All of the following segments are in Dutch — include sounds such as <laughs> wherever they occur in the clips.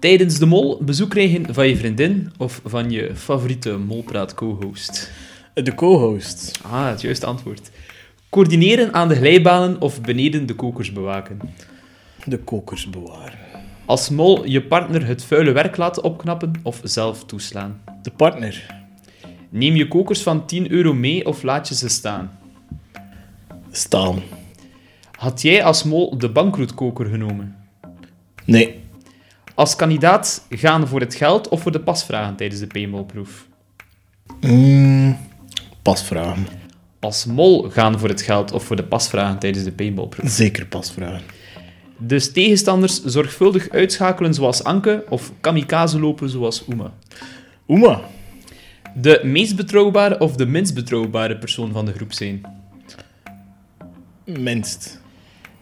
Tijdens de mol bezoek krijgen van je vriendin of van je favoriete molpraat co-host? De co-host. Ah, het juiste antwoord. Coördineren aan de glijbanen of beneden de kokers bewaken? De kokers bewaren. Als mol je partner het vuile werk laten opknappen of zelf toeslaan? De partner. Neem je kokers van 10 euro mee of laat je ze staan? Staan. Had jij als mol de bankroetkoker genomen? Nee. Als kandidaat gaan voor het geld of voor de pasvragen tijdens de paintballproef? Mm, pasvragen. Als mol gaan voor het geld of voor de pasvragen tijdens de paintballproef? Zeker pasvragen. Dus tegenstanders zorgvuldig uitschakelen zoals Anke of kamikaze lopen zoals Uma? Oema. De meest betrouwbare of de minst betrouwbare persoon van de groep zijn? Minst.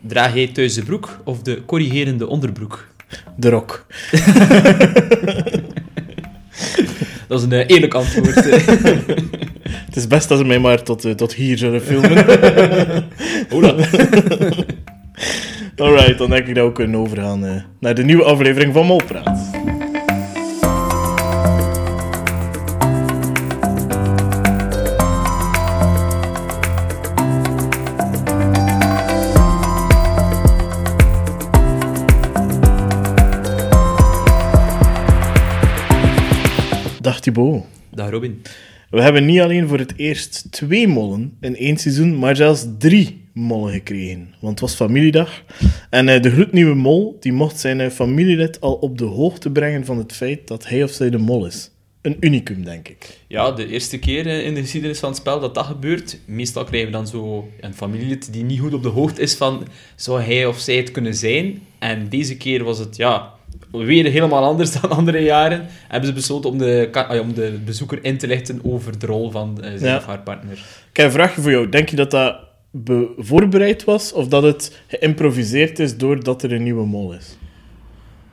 Draag jij thuis de broek of de corrigerende onderbroek? De rok. <laughs> Dat is een eh, eerlijk antwoord. <laughs> Het is best dat ze mij maar tot, eh, tot hier zullen filmen. <laughs> Hola. Alright, dan denk ik dat we kunnen overgaan eh, naar de nieuwe aflevering van Molpraat. Thibaut. Dag Robin. We hebben niet alleen voor het eerst twee mollen in één seizoen, maar zelfs drie mollen gekregen. Want het was familiedag. En eh, de gloednieuwe mol die mocht zijn eh, familielid al op de hoogte brengen van het feit dat hij of zij de mol is. Een unicum, denk ik. Ja, de eerste keer eh, in de geschiedenis van het spel dat dat gebeurt. Meestal krijgen we dan zo een familielid die niet goed op de hoogte is van zou hij of zij het kunnen zijn. En deze keer was het ja, weer helemaal anders <laughs> dan andere jaren. Hebben ze besloten om de, ah, om de bezoeker in te lichten over de rol van eh, zijn Ja. of haar partner. Ik heb een vraagje voor jou. Denk je dat dat be- voorbereid was of dat het geïmproviseerd is doordat er een nieuwe mol is?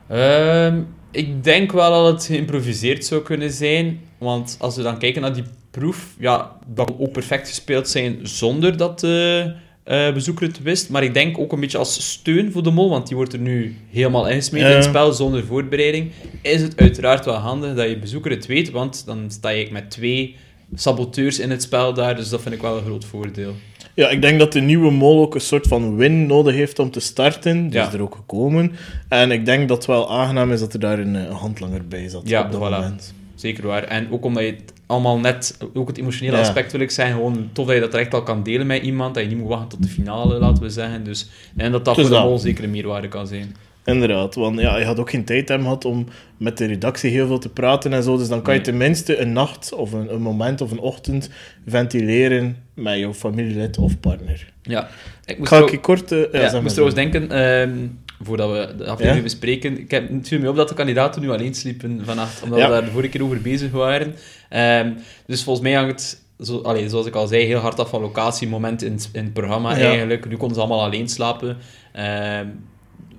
Ehm, ik denk wel dat het geïmproviseerd zou kunnen zijn. Want als we dan kijken naar die proef, ja, dat kan ook perfect gespeeld zijn zonder dat de eh, bezoeker het wist. Maar ik denk ook een beetje als steun voor de mol, want die wordt er nu helemaal ingesmeten in het spel zonder voorbereiding. Is het uiteraard wel handig dat je bezoeker het weet, want dan sta je met twee saboteurs in het spel daar. Dus dat vind ik wel een groot voordeel. Ja, ik denk dat de nieuwe mol ook een soort van win nodig heeft om te starten. Die Ja. is er ook gekomen. En ik denk dat het wel aangenaam is dat er daar een, eh, langer bij zat Ja, op dat voilà. moment. Zeker waar. En ook omdat je het allemaal net, ook het emotionele Ja. aspect wil ik zeggen, gewoon tof dat je dat direct al kan delen met iemand, dat je niet moet wachten tot de finale, laten we zeggen. Dus, en dat dat Dus voor de mol zeker een meerwaarde kan zijn. Inderdaad, want ja, je had ook geen tijd hebben gehad om met de redactie heel veel te praten en zo. Dus dan kan je Nee. tenminste een nacht of een, een moment of een ochtend ventileren met jouw familielid of partner. Ja. Ik moest, Ga ik kort... ja, ja, ik moest trouwens denken, ehm, voordat we de aflevering Ja? bespreken, ik heb het viel me op dat de kandidaten nu alleen sliepen vannacht, omdat Ja. we daar de vorige keer over bezig waren. Ehm, dus volgens mij hangt het, zo, zoals ik al zei, heel hard af van locatie, moment in, het- in het programma Ja. eigenlijk. Nu konden ze allemaal alleen slapen. Ehm,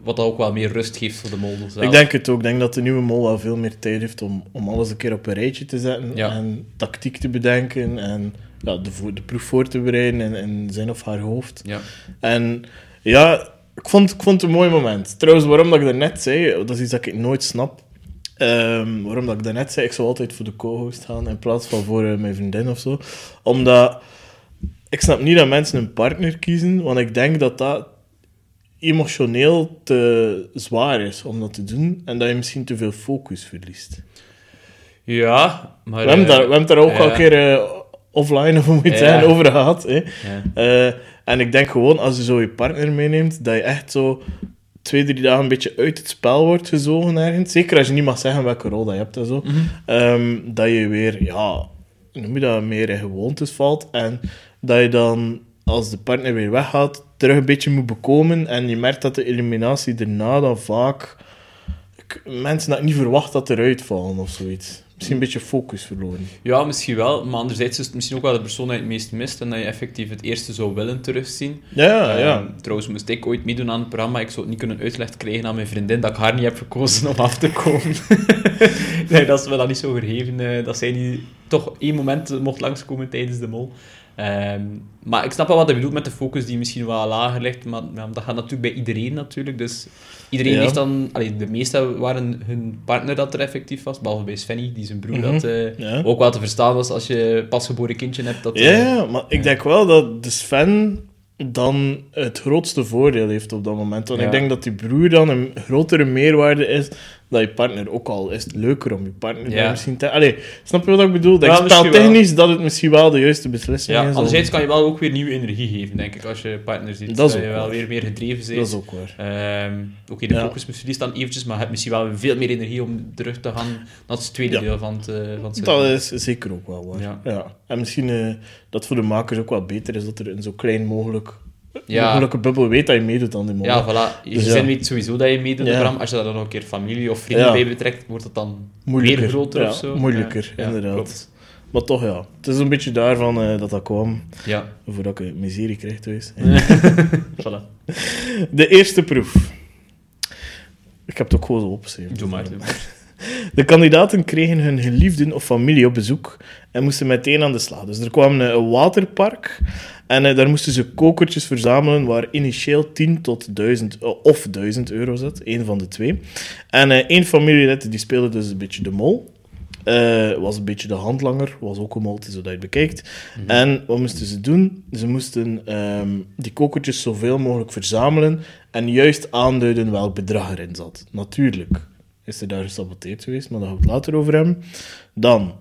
wat ook wel meer rust geeft voor de mol zelf. Ik denk het ook. Ik denk dat de nieuwe mol wel veel meer tijd heeft om, om alles een keer op een rijtje te zetten. Ja. En tactiek te bedenken. En ja, de, de proef voor te bereiden in, in zijn of haar hoofd. Ja. En ja, ik vond, ik vond het een mooi moment. Trouwens, waarom dat ik daarnet zei, dat is iets dat ik nooit snap. Ehm, waarom dat ik daarnet zei, ik zou altijd voor de co-host gaan in plaats van voor eh, mijn vriendin of zo. Omdat ik snap niet dat mensen een partner kiezen, want ik denk dat dat emotioneel te zwaar is om dat te doen en dat je misschien te veel focus verliest. Ja, maar... we, hebben eh, daar, we hebben daar ook al een keer eh, offline, of hoe moet je het Ja. over gehad. Hè. ja. Eh, en ik denk gewoon, als je zo je partner meeneemt, dat je echt zo twee, drie dagen een beetje uit het spel wordt gezogen ergens. Zeker als je niet mag zeggen welke rol dat je hebt en zo. Mhm. Ehm, dat je weer, ja, noem je dat, meer in gewoontes valt. En dat je dan, als de partner weer weggaat, terug een beetje moet bekomen. En je merkt dat de eliminatie daarna dan vaak... mensen dat niet verwacht dat eruit vallen of zoiets. Misschien een beetje focus verloren. Ja, misschien wel. Maar anderzijds is het misschien ook wel de persoon die je het meest mist en dat je effectief het eerste zou willen terugzien. Ja, ja. Ehm, trouwens, moest ik ooit meedoen aan het programma, ik zou het niet kunnen uitgelegd krijgen aan mijn vriendin dat ik haar niet heb gekozen om af te komen. <laughs> nee, dat is me dan niet zo vergeven. eh, dat zij niet toch één moment mocht langskomen tijdens de mol. Ehm, maar ik snap wel wat hij bedoelt met de focus die misschien wel lager ligt, maar ja, dat gaat natuurlijk bij iedereen natuurlijk. Dus iedereen Ja. heeft dan... Allee, de meesten waren hun partner dat er effectief was, behalve bij Svenny, die zijn broer Mhm. dat eh, Ja. ook wel te verstaan was als je pasgeboren kindje hebt. Dat, Ja, eh, maar ik denk wel dat de Sven dan het grootste voordeel heeft op dat moment. Want ik denk dat die broer dan een grotere meerwaarde is dan je partner. Ook al is het leuker om je partner Ja. misschien te... Allee, snap je wat ik bedoel? Dat Ja, ik misschien speltechnisch dat het misschien wel de juiste beslissing Ja, is. om- anderzijds kan je wel ook weer nieuwe energie geven, denk ik, als je partner ziet. Dat is je wel waar. weer meer gedreven bent. Dat is ook waar. Ehm, Oké, de Ja. focus verliest dan eventjes, maar je hebt misschien wel veel meer energie om terug te gaan naar het tweede deel van het, eh, van het Dat is zeker ook wel waar. Ja. En misschien eh, dat voor de makers ook wel beter is dat er een zo klein mogelijk, <laughs> Ja. mogelijke bubbel weet dat je meedoet aan die moment. Ja, voilà. Je Dus ja. weet sowieso dat je meedoet, Ja. Bram. Als je daar dan nog een keer familie of vrienden bij betrekt, wordt het dan Moeilijker. weer groter of zo. moeilijker, inderdaad. klopt. Maar toch ja, het is een beetje daarvan eh, dat dat kwam. Ja, Voordat ik miserie thuis. <laughs> <laughs> voilà. De eerste proef. Ik heb het ook gewoon zo opgeschreven. Doe maar. doe maar. De kandidaten kregen hun geliefden of familie op bezoek en moesten meteen aan de slag. Dus er kwam een waterpark en eh, daar moesten ze kokertjes verzamelen waar initieel 10 tot 1000 eh, of 1000 euro zat, één van de twee. En eh, één familielid die speelde dus een beetje de mol. Was een beetje de handlanger, was ook een mol, zodat je het bekijkt. En wat moesten ze doen? Ze moesten ehm, die kokertjes zoveel mogelijk verzamelen en juist aanduiden welk bedrag erin zat. Natuurlijk is er daar gesaboteerd geweest, maar daar gaan we het later over hebben. Dan,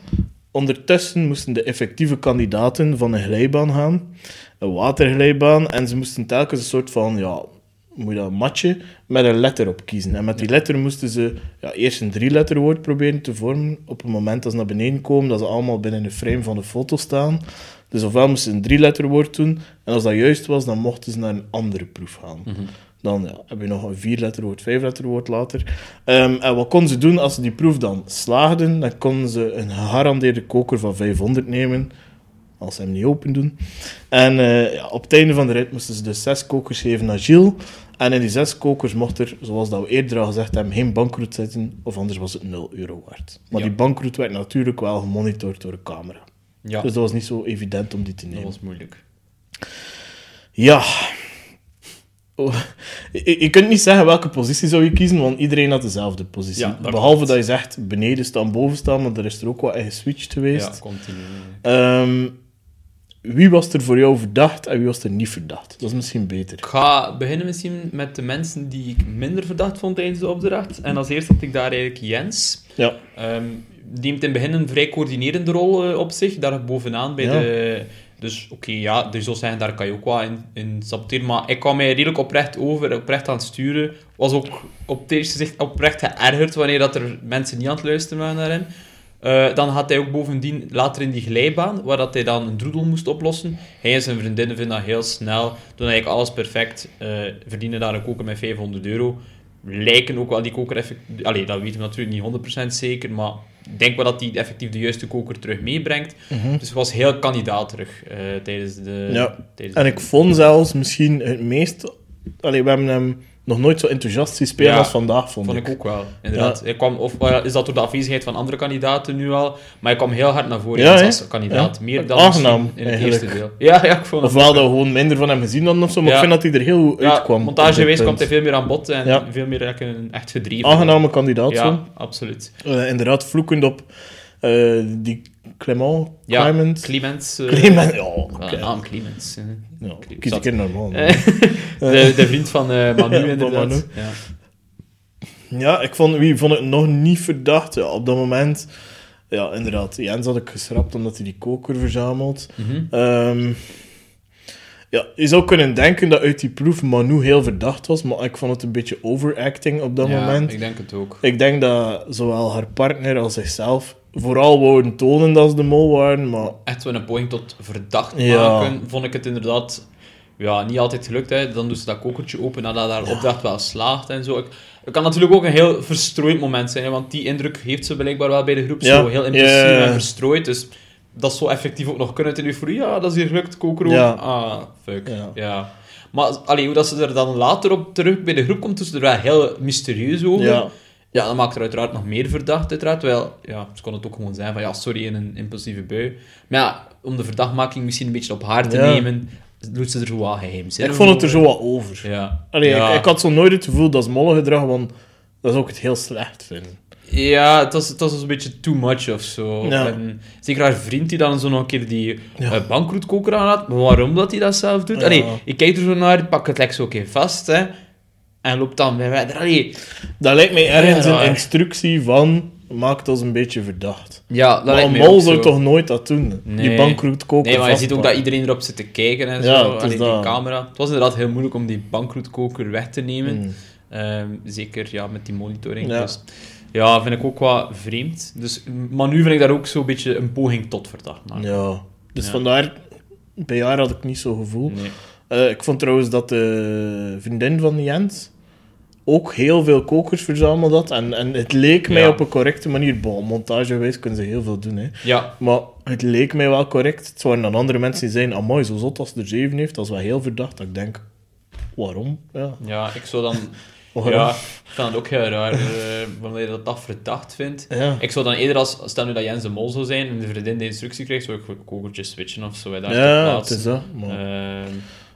ondertussen moesten de effectieve kandidaten van een glijbaan gaan, een waterglijbaan, en ze moesten telkens een soort van, ja, moet je dat matchen, met een letter op kiezen. En met die letter moesten ze ja, eerst een drie-letterwoord proberen te vormen. Op het moment dat ze naar beneden komen, dat ze allemaal binnen de frame van de foto staan. Dus ofwel moesten ze een drie-letterwoord doen, en als dat juist was, dan mochten ze naar een andere proef gaan. Dan ja, heb je nog een vier-letterwoord, vijf-letterwoord later. Ehm, en wat konden ze doen als ze die proef dan slaagden? Dan konden ze een gegarandeerde koker van 500 nemen, als ze hem niet open doen. En eh, ja, op het einde van de rit moesten ze dus zes kokers geven naar Gilles. En in die zes kokers mocht er, zoals dat we eerder al gezegd hebben, geen bankroet zitten, of anders was het 0 euro waard. Maar Ja. die bankroet werd natuurlijk wel gemonitord door een camera. Ja, Dus dat was niet zo evident om die te dat nemen. was moeilijk. Ja. Oh, <laughs> Je, je kunt niet zeggen welke positie zou je kiezen, want iedereen had dezelfde positie. Ja, dat Behalve dat je zegt beneden staan, boven staan, maar er is er ook wat in geswitcht Ja, geweest. continu. Ehm, wie was er voor jou verdacht en wie was er niet verdacht? Dat is misschien beter. Ik ga beginnen misschien met de mensen die ik minder verdacht vond tijdens de opdracht. En als eerste had ik daar eigenlijk Jens. Ja. Ehm, die heeft in het begin een vrij coördinerende rol eh, op zich, daar bovenaan bij Ja. de... Dus oké, ja, dus zou zeggen, daar kan je ook wel in, in saboteren. Maar ik kwam mij redelijk oprecht over, oprecht aan het sturen. Was ook op het eerste gezicht oprecht geërgerd wanneer dat er mensen niet aan het luisteren waren hem. Eh, dan had hij ook bovendien later in die glijbaan, waar dat hij dan een droedel moest oplossen. Hij en zijn vriendinnen vinden dat heel snel. Doen eigenlijk alles perfect. eh, verdienen daar een koker met 500 euro. Lijken ook wel die koker effectief... Allee, dat weten we natuurlijk niet 100% zeker, maar denk wel dat hij effectief de juiste koker terug meebrengt. Dus het was heel kandidaterig eh, tijdens de... Ja. tijdens En de- ik vond zelfs misschien het meest... Allee, we hebben hem nog nooit zo enthousiast zien spelen Ja, als vandaag, vond, Vond ik ook wel, inderdaad. Hij kwam, of eh, is dat door de afwezigheid van andere kandidaten nu al? Maar hij kwam heel hard naar voren Ja, als, kandidaat. Ja. Meer dan Aangenaam, in het eigenlijk. eerste deel. Ja, ja, ik vond het Ofwel dat we gewoon minder van hem gezien hadden of zo, maar Ja. ik vind dat hij er heel goed Ja, uitkwam. montagewijs kwam hij veel meer aan bod en Ja. veel meer een echt gedreven. Aangename kandidaat, zo. Ja, absoluut. Eh, inderdaad, vloekend op die Clement, Ja, Clement. Clemens. eh, Clement, ja, een naam, Clemens. eh. Ja, Ik kies zat- keer normaal. <laughs> de, de vriend van eh, <laughs> Manu, Van inderdaad. Manu. Ja. Ja, ik vond, wie vond het nog niet verdacht? Ja, op dat moment, ja, inderdaad. Jens had ik geschrapt omdat hij die koker verzamelt. Ehm, ja, je zou kunnen denken dat uit die proef Manu heel verdacht was, maar ik vond het een beetje overacting op dat Ja, moment. ik denk het ook. Ik denk dat zowel haar partner als zichzelf vooral wouden tonen dat ze de mol waren, maar echt wel een poging tot verdacht Ja. maken, vond ik het inderdaad ja, niet altijd gelukt. Hè. Dan doet ze dat kokertje open nadat haar opdracht wel slaagt en zo. Ik- Het kan natuurlijk ook een heel verstrooid moment zijn, hè, want die indruk heeft ze blijkbaar wel bij de groep. Ja. Zo heel impulsief en verstrooid. Dus dat zou effectief ook nog kunnen een euforie. Ja, dat is hier gelukt, koker. Ah, fuck. Ja. Ja. Maar allee, hoe dat ze er dan later op terug bij de groep komt, is er wel heel mysterieus over. ja. Ja, dat maakt er uiteraard nog meer verdacht, uiteraard. Wel, ja, ze kon het ook gewoon zeggen van, ja, sorry, in een impulsieve bui. Maar ja, om de verdachtmaking misschien een beetje op haar te Ja. nemen, doet ze er zo wat geheimzinnig Ik vond het er zo over. wat over. Ja. Allee, ja. ik, ik had zo nooit het gevoel dat is molle gedrag, want dat is ook het heel slecht vinden. Ja, het was, het was een beetje too much of zo. Ja. En zeker haar vriend die dan zo nog een keer die Ja. eh, bankroetkoker aan had. Maar waarom dat hij dat zelf doet? Ja. Allee, ik kijk er zo naar, pak het lekker zo een keer vast, hè. En loopt dan bij verder. Allee, Dat lijkt mij ergens een instructie van, maakt ons een beetje verdacht. ja, dat Maar lijkt een mol zou zo. toch nooit dat doen? Nee. Die bankroet koken Nee, maar je ziet ook dat iedereen erop zit te kijken en zo. Ja, Allee, die dat. camera. Het was inderdaad heel moeilijk om die bankroetkoker weg te nemen. Mm. Ehm, zeker ja, met die monitoring. Ja. Dus, ja, vind ik ook wat vreemd. Dus, maar nu vind ik daar ook zo'n beetje een poging tot verdacht maken. Ja, dus Ja. vandaar, bij haar had ik niet zo'n gevoel. Nee. Eh, ik vond trouwens dat de vriendin van Jens ook heel veel kokers verzameld had. En, en het leek mij Ja. op een correcte manier. Bon, montagewijs kunnen ze heel veel doen, hè. Ja, Maar het leek mij wel correct. Het waren dan andere mensen die zeiden, amai, zo zot als er zeven heeft, dat is wel heel verdacht. Dat ik denk, waarom? Ja, ja, ik zou dan... <laughs> waarom? Ja, ik vind het ook heel raar eh, wanneer je dat, dat verdacht vindt. Ja. Ik zou dan eerder, als, stel nu dat Jens de mol zou zijn en de vriendin de instructie krijgt, zou ik kokertjes switchen of zo. Daar Ja, het plaatse. is dat. Maar, Ehm,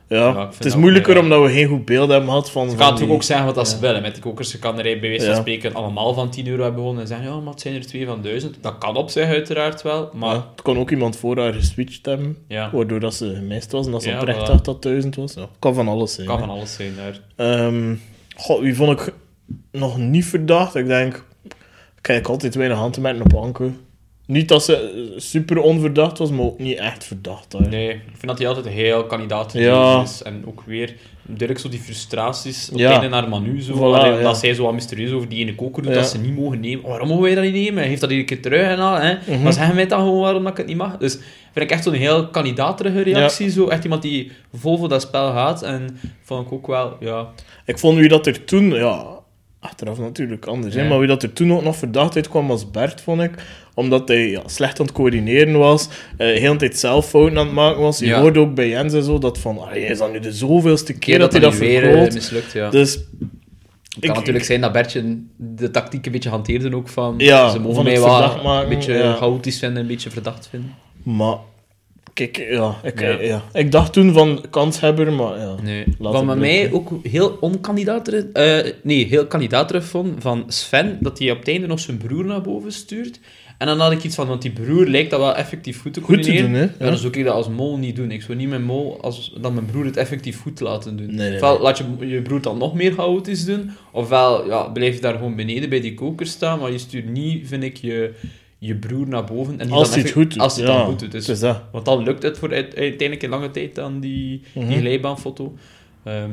ja, het is moeilijker omdat we geen goed beeld hebben gehad van... Ze kan natuurlijk ook zeggen wat dat ze willen. Met die kokers ze kan er bij wijze van Ja. spreken allemaal van 10 euro hebben gewonnen en zeggen, ja, maar het zijn er twee van 1000. Dat kan op zich uiteraard wel, maar Ja, het kon ook iemand voor haar geswitcht hebben, ja, waardoor dat ze gemist was en dat ze Ja, oprecht voilà. dacht dat 1000 was. Ja, kan van alles zijn. kan hè. van alles zijn daar. Ehm, goh, wie vond ik nog niet verdacht? Ik denk, ik kijk altijd weinig handtemerken op Anke. Niet dat ze super onverdacht was, maar ook niet echt verdacht. Daar. Nee, ik vind dat hij altijd heel kandidaat Ja. is. En ook weer, duidelijk zo die frustraties op Ja. einde naar Manu. Zo, Voilà, Allee, ja. Dat zij zo wat mysterieus over die ene koker doet, dat ze niet mogen nemen. Waarom mogen wij dat niet nemen? Heeft dat iedere keer terug en al, hè? Mhm. Maar zeggen wij dan gewoon waarom dat ik het niet mag? Dus vind ik echt zo'n heel kandidaterige reactie. Zo. Echt iemand die vol voor dat spel gaat. En vond ik ook wel, ja... Ik vond wie dat er toen, ja, achteraf natuurlijk anders, hè, maar wie dat er toen ook nog verdacht uitkwam was Bert, vond ik. Omdat hij ja, slecht aan het coördineren was, eh heel de tijd zelf fouten aan het maken was. Je Ja. hoorde ook bij Jens en zo dat van, ah, is dat nu de zoveelste keer, dat hij dat vergroot. mislukt, ja. Dus Het ik- kan natuurlijk zijn dat Bertje de tactiek een beetje hanteerde ook van... Ja, ze mogen mij wel een beetje chaotisch vinden, een beetje verdacht vinden. Maar, kijk, ja ik, Ja. ja. ik dacht toen van kanshebber, maar ja. Nee. Laat Wat blijken. mij ook heel onkandidaterig... eh nee, heel kandidaterig vond van Sven, dat hij op het einde nog zijn broer naar boven stuurt. En dan had ik iets van, want die broer lijkt dat wel effectief goed te Goed te coördineren. doen, hè? Ja, dan zou ik dat als mol niet doen. Ik zou niet mijn mol, als dan mijn broer het effectief goed laten doen. Nee, nee, ofwel nee. laat je je broer dan nog meer chaotisch doen, ofwel ja, blijf je daar gewoon beneden bij die koker staan, maar je stuurt niet, vind ik, je, je broer naar boven. En die Als hij het goed doet. Als hij het ja, dan goed doet. Dus, het dat. Want dan lukt het voor uite- uiteindelijk in lange tijd aan die, Mhm. die glijbaanfoto. Ehm,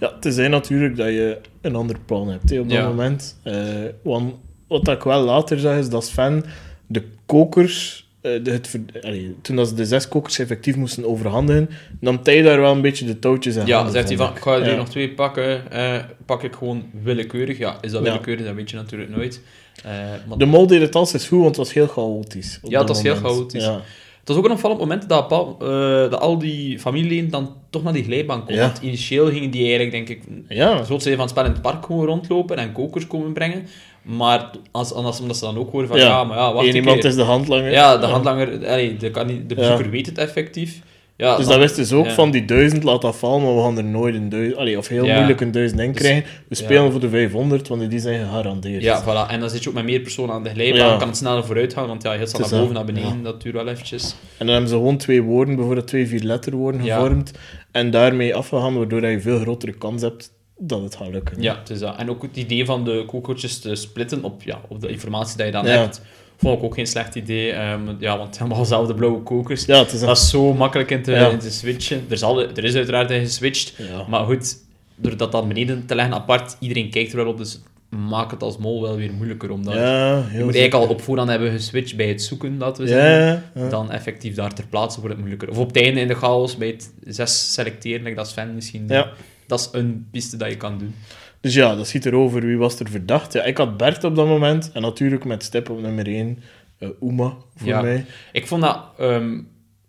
Ja, tenzij natuurlijk dat je een ander plan hebt op dat Ja. moment. Eh, want wat ik wel later zag, is dat Sven de kokers... eh, de, het, allee, toen dat ze de zes kokers effectief moesten overhandigen, nam hij daar wel een beetje de touwtjes in ja, zegt hij van, ik ga er Ja. nog twee pakken, eh, pak ik gewoon willekeurig. Ja, is dat willekeurig? Dat weet je natuurlijk nooit. Eh, maar De mol deed het altijd goed, want het was heel chaotisch. Ja, het was heel chaotisch. Ja. Het was ook een opvallend moment dat, Paul, eh, dat al die familieleden dan toch naar die glijbaan komen. Ja. Want initieel gingen die eigenlijk, denk ik, Ja. zoals ze van het spel in het park gewoon rondlopen en kokers komen brengen. Maar als, als, omdat ze dan ook horen van, ja, Ja. maar ja, wacht Eén iemand keer. is de handlanger. Ja, de handlanger, allee, de, kan niet, de bezoeker weet het effectief. Ja, Dus dan- dat wist dus ook ja. van die duizend, laat dat vallen, maar we gaan er nooit een duizend, allee, of heel Ja. moeilijk een duizend in Dus- krijgen. We spelen voor de 500, want die zijn gegarandeerd. Ja, voilà. En dan zit je ook met meer personen aan de glijbaan, Ja. kan het sneller vooruit gaan, want ja, heel snel naar boven, naar beneden, dat duurt wel eventjes. En dan hebben ze gewoon twee woorden, bijvoorbeeld twee vier letterwoorden gevormd. En daarmee afgegaan, waardoor je veel grotere kans hebt dat het gaat lukken. Ja, het is dat. En ook het idee van de kokertjes te splitten op, ja, op de informatie die je dan hebt, vond ik ook geen slecht idee. Ehm, ja, want helemaal dezelfde blauwe kokers. Ja, het is Dat is zo makkelijk in te, Ja. in te switchen. Er is, al, er is uiteraard in geswitcht. Ja. Maar goed, door dat dan beneden te leggen apart, iedereen kijkt er wel op, dus maakt het als mol wel weer moeilijker. Omdat Ja, je moet eigenlijk al op voorhand hebben geswitcht bij het zoeken, laten we zeggen. ja. Dan effectief daar ter plaatse wordt het moeilijker. Of op het einde in de chaos, bij het zes selecteren, like dat Sven misschien. Dat is een piste dat je kan doen. Dus ja, dat schiet erover. Wie was er verdacht? Ja, ik had Bert op dat moment. En natuurlijk met stip op nummer 1, eh Uma, voor Ja. mij. Ik vond dat ehm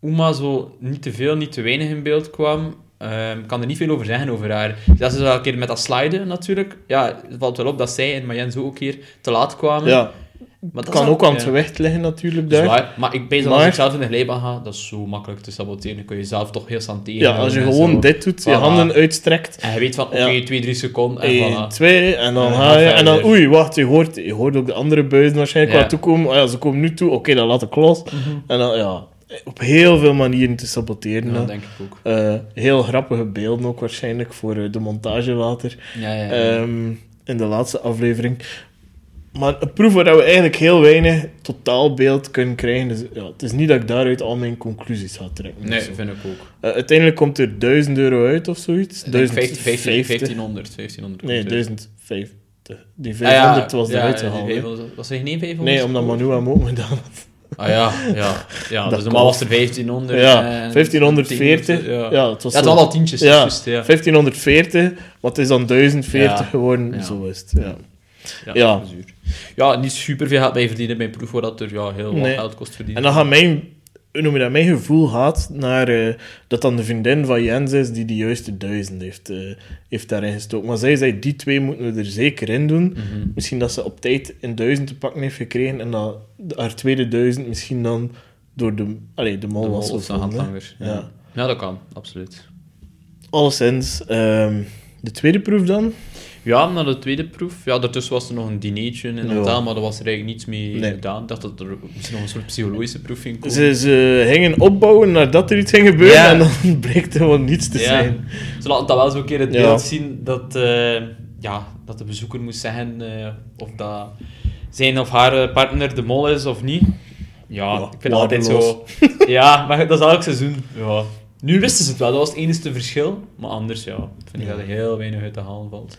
Uma zo niet te veel, niet te weinig in beeld kwam. ehm, ik kan er niet veel over zeggen over haar. Dat is wel een keer met dat sliden natuurlijk. Ja, het valt wel op dat zij en Mayenne zo ook een keer te laat kwamen. Ja, maar dat kan ook aan ja. het gewicht liggen natuurlijk Dat is daar. waar. Maar ik dat als ik zelf in de glijbaan ga, dat is zo makkelijk te saboteren. Dan kun je jezelf toch heel snel tegen. Ja, als je gewoon dit doet, je handen uitstrekt, En je weet van, oké, Ja. twee, drie seconden en 1, voilà. 2, en dan ga je, en dan oei, wacht, je hoort, je hoort ook de andere buizen waarschijnlijk Ja. wat toekomen. Oh ja, ze komen nu toe, oké, dan laat ik los. En dan, ja, op heel veel manieren te saboteren. Ja, dat denk ik ook. Eh, heel grappige beelden ook waarschijnlijk voor eh, de montage later. Ja, ja, ja. Ehm, in de laatste aflevering. Maar een proef waar we eigenlijk heel weinig totaalbeeld kunnen krijgen. Dus, ja, het is niet dat ik daaruit al mijn conclusies ga trekken. nee, vind ik ook. Eh, uiteindelijk komt er 1000 euro uit of zoiets. Ik denk 1050. 15, 1500, 1500. Nee, komt het. 1050. Die Ah, 500 ja, was ja, eruit die gehaald. hè. 500 Was er geen 500? Nee, omdat Manu hem ook gedaan had. Ah ja, ja. ja <laughs> dus normaal was er 1500. Ja, en 1540. 10, Ja, ja. het was Ja, het al tientjes. Ja, juist, ja. 1540, wat is dan 1040 Ja. geworden? Ja. Zo is het. Ja. Ja, Ja. niet super veel geld bij verdienen bij een proef waar dat er ja, heel wat Nee. geld kost verdienen. En dan gaat mijn, noem je dat, mijn gevoel gaat naar eh, dat dan de vriendin van Jens is die de juiste duizend heeft, eh, heeft daarin gestoken. Maar zij zei, die twee moeten we er zeker in doen. Mhm. Misschien dat ze op tijd een duizend te pakken heeft gekregen en dat haar tweede duizend misschien dan door de, allee, de mol was of de handlanger. Ja. Ja. ja, dat kan, absoluut. Alleszins, ehm, de tweede proef dan? Ja, na de tweede proef. Ja, daartussen was er nog een dinertje in Ja. hotel, maar daar was er eigenlijk niets mee Nee. gedaan. Ik dacht dat er misschien nog een soort psychologische proef ging komen. Ze, ze gingen opbouwen nadat er iets ging gebeuren Ja. en dan <laughs> bleek er gewoon niets te Ja. zijn. Ze laten dat wel een keer het beeld zien dat, eh, ja, dat de bezoeker moest zeggen eh, of dat zijn of haar eh, partner de mol is of niet. Ja, ik vind het altijd zo. <laughs> ja, maar dat is elk seizoen. Ja. Nu wisten ze het wel, dat was het enige verschil. Maar anders, ja, vind ik dat er heel weinig uit te halen valt.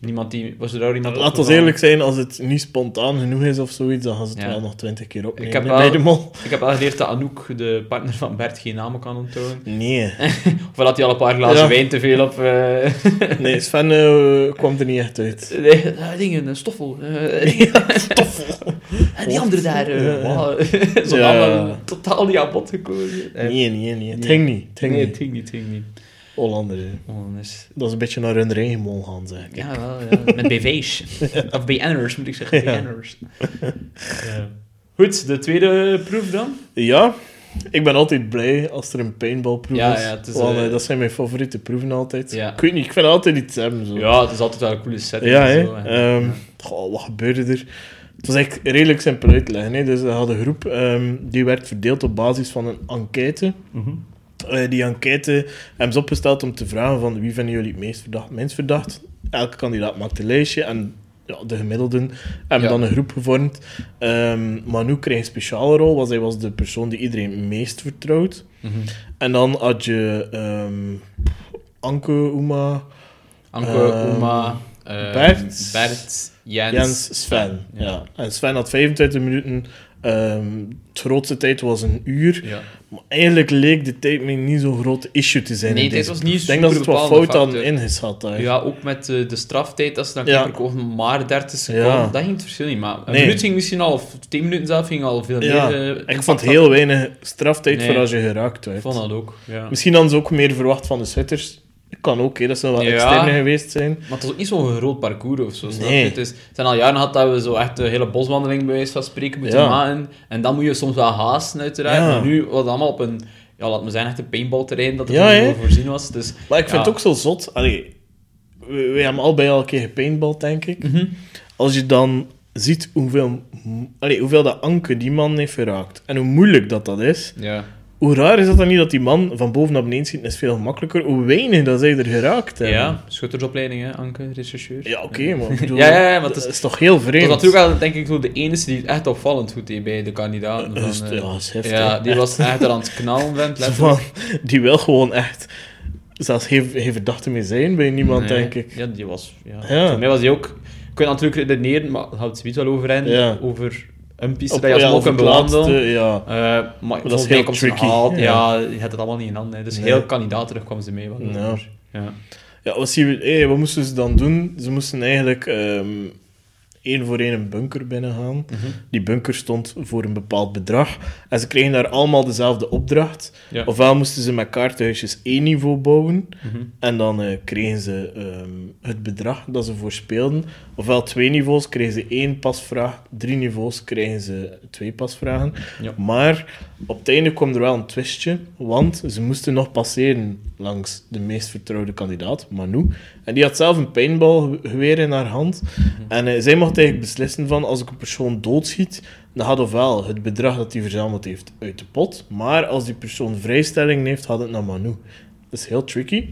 Niemand die... Was er iemand Laat ons eerlijk zijn, als het niet spontaan genoeg is of zoiets, dan gaan ze het Ja. wel nog twintig keer opnemen. Ik heb hè, wel- bij de mol. Ik heb wel geleerd dat Anouk, de partner van Bert, geen namen kan onthouden. Nee. <laughs> Of dat hij al een paar glazen Ja. wijn te veel op... eh, <laughs> Nee, Sven eh, kwam er niet echt uit. Nee, eh, dingen, een stoffel. <laughs> Stoffel. En die andere daar, Ja. wow. Zo'n totaal niet aan bod gekomen. Nee, nee, nee. Het Nee. ging niet. Het ging niet. Hollanders, hè. Dat is... Dat is een beetje naar hun eigen mol gaan, zeg ik. Ja, wel, ja. Met BV's. <laughs> of BN'ers, moet ik zeggen. Ja. BN'ers. Ja. Goed, de tweede proef dan? Ja, ik ben altijd blij als er een paintballproef Ja, is. ja, is, want, eh, dat zijn mijn favoriete proeven altijd. Ja. Ik weet niet, ik vind altijd iets hebben. Zo. Ja, het is altijd wel een coole setting. Ja, en hè. zo, hè. Ehm, goh, wat gebeurde er? Het was eigenlijk redelijk simpel uitleggen. Hè. Dus we hadden een groep ehm, die werd verdeeld op basis van een enquête. Mhm. Eh, die enquête hebben ze opgesteld om te vragen van wie vinden jullie het meest verdacht, minst verdacht. Elke kandidaat maakt een lijstje en ja, de gemiddelden hebben Ja. dan een groep gevormd. Ehm Manu kreeg een speciale rol, want hij was de persoon die iedereen het meest vertrouwt. Mhm. En dan had je ehm, Anke, Uma, Anke, Ehm, eh, Bert, Bert, Jens, Jens, Sven. Ja. Ja. En Sven had 25 minuten. Ehm het grootste tijd was een uur. Ja. Maar eigenlijk leek de tijd me niet zo'n groot issue te zijn. Nee, tijd deze was niet. Ik denk dat ze het wat fout hadden factor. ingeschat. daar. Ja, ook met eh, de straftijd, dat ze dan Ja. kochten maar 30 seconden, Ja. dat ging het verschil niet. Maar een Nee. minuut ging misschien al, of 10 minuten zelf, ging al veel Ja, meer... eh, ik vond heel weinig straftijd Nee. voor als je geraakt Ik werd. vond dat ook, ja. Misschien hadden ze ook meer verwacht van de sweaters. Kan ook, hè, dat ze wel Ja. externe geweest zijn. Maar het was ook niet zo'n groot parcours of zo. snap Nee. je? Het, is, het zijn al jaren gehad dat we zo echt een hele boswandeling bij wijze van spreken moeten Ja. maken. En dan moet je soms wel haasten, uiteraard. Ja. Maar nu was het allemaal op een, ja, laat me zeggen, echt een paintballterrein dat er voor voorzien was. Dus, Maar ik vind het ook zo zot. Allee, we, we hebben allebei al een keer gepaintball, denk ik. Mhm. Als je dan ziet hoeveel, allee, hoeveel dat Anke die man heeft geraakt. En hoe moeilijk dat dat is. ja. Hoe raar is dat dan niet dat die man van boven naar beneden schiet, is veel makkelijker. Hoe weinig dat zij er geraakt hebben. ja, schuttersopleiding, hè, Anke, rechercheur. Ja, oké, maar ik <laughs> bedoel, Ja, ja, ja, maar het is- toch heel vreemd. Dat natuurlijk wel, denk ik, zo de enige die het echt opvallend goed deed bij de kandidaten. Dat is- Van, eh, ja, is heftig, ja, die echt. was echt er aan het knallen, <laughs> van, die wil gewoon echt... Zelfs geen, geen verdachte meer zijn bij niemand, Nee. denk ik. Ja, die was... Ja. Voor mij was die ook... Ik kan natuurlijk redeneren, maar daar houdt zoiets wel over. Over een piste Op- dat je ja, bewandelen. Ja. Eh, maar is heel mij komt ze nog tricky, ja. Ja, je had het allemaal niet in handen. hè. Dus Nee. heel kandidaat terug kwam ze mee. Wel Ja. Ja. Ja, wat, zien we, hey, wat moesten ze dan doen? Ze moesten eigenlijk ehm, één voor één een bunker binnengaan. Mhm. Die bunker stond voor een bepaald bedrag. En ze kregen daar allemaal dezelfde opdracht. Ja. Ofwel moesten ze met kaartenhuisjes één niveau bouwen. Mhm. En dan eh, kregen ze ehm, het bedrag dat ze voor speelden. Ofwel twee niveaus kregen ze één pasvraag. Drie niveaus kregen ze twee pasvragen. Ja. Maar op het einde kwam er wel een twistje. Want ze moesten nog passeren langs de meest vertrouwde kandidaat, Manu. En die had zelf een paintballgeweer in haar hand. En eh, zij mocht beslissen van, als ik een persoon doodschiet, dan gaat ofwel het bedrag dat hij verzameld heeft uit de pot. Maar als die persoon vrijstelling heeft, gaat het naar Manu. Dat is heel tricky.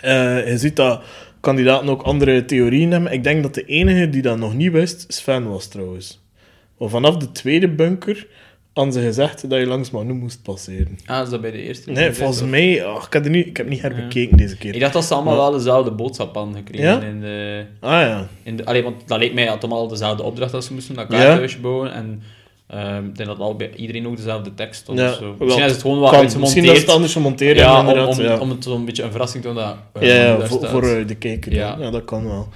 Eh, je ziet dat kandidaten ook andere theorieën hebben. Ik denk dat de enige die dat nog niet wist, Sven was trouwens. Vanaf de tweede bunker hadden ze gezegd dat je langs Manu moest passeren. Ah, is dat bij de eerste? Nee, volgens mij... ach, ik, heb er niet, ik heb niet herbekeken deze Ik keer. dacht dat ze allemaal Maar- wel dezelfde boodschap hadden gekregen. Ja? In de, Ah ja. in de, allee, want dat leek mij dat allemaal dezelfde opdracht dat ze moesten, dat Ja. kaarthuisje bouwen. En ehm, ik denk dat al bij iedereen ook dezelfde tekst stond. Ja, zo. Misschien is het gewoon wat Kan. uitgemonteerd. Misschien dat ze het anders gemonteren ja, hebben, om, om, ja. om het zo'n beetje een verrassing te doen dat eh, Ja, ja, voor, voor eh, de kijker. Ja. Ja. ja, dat kan wel.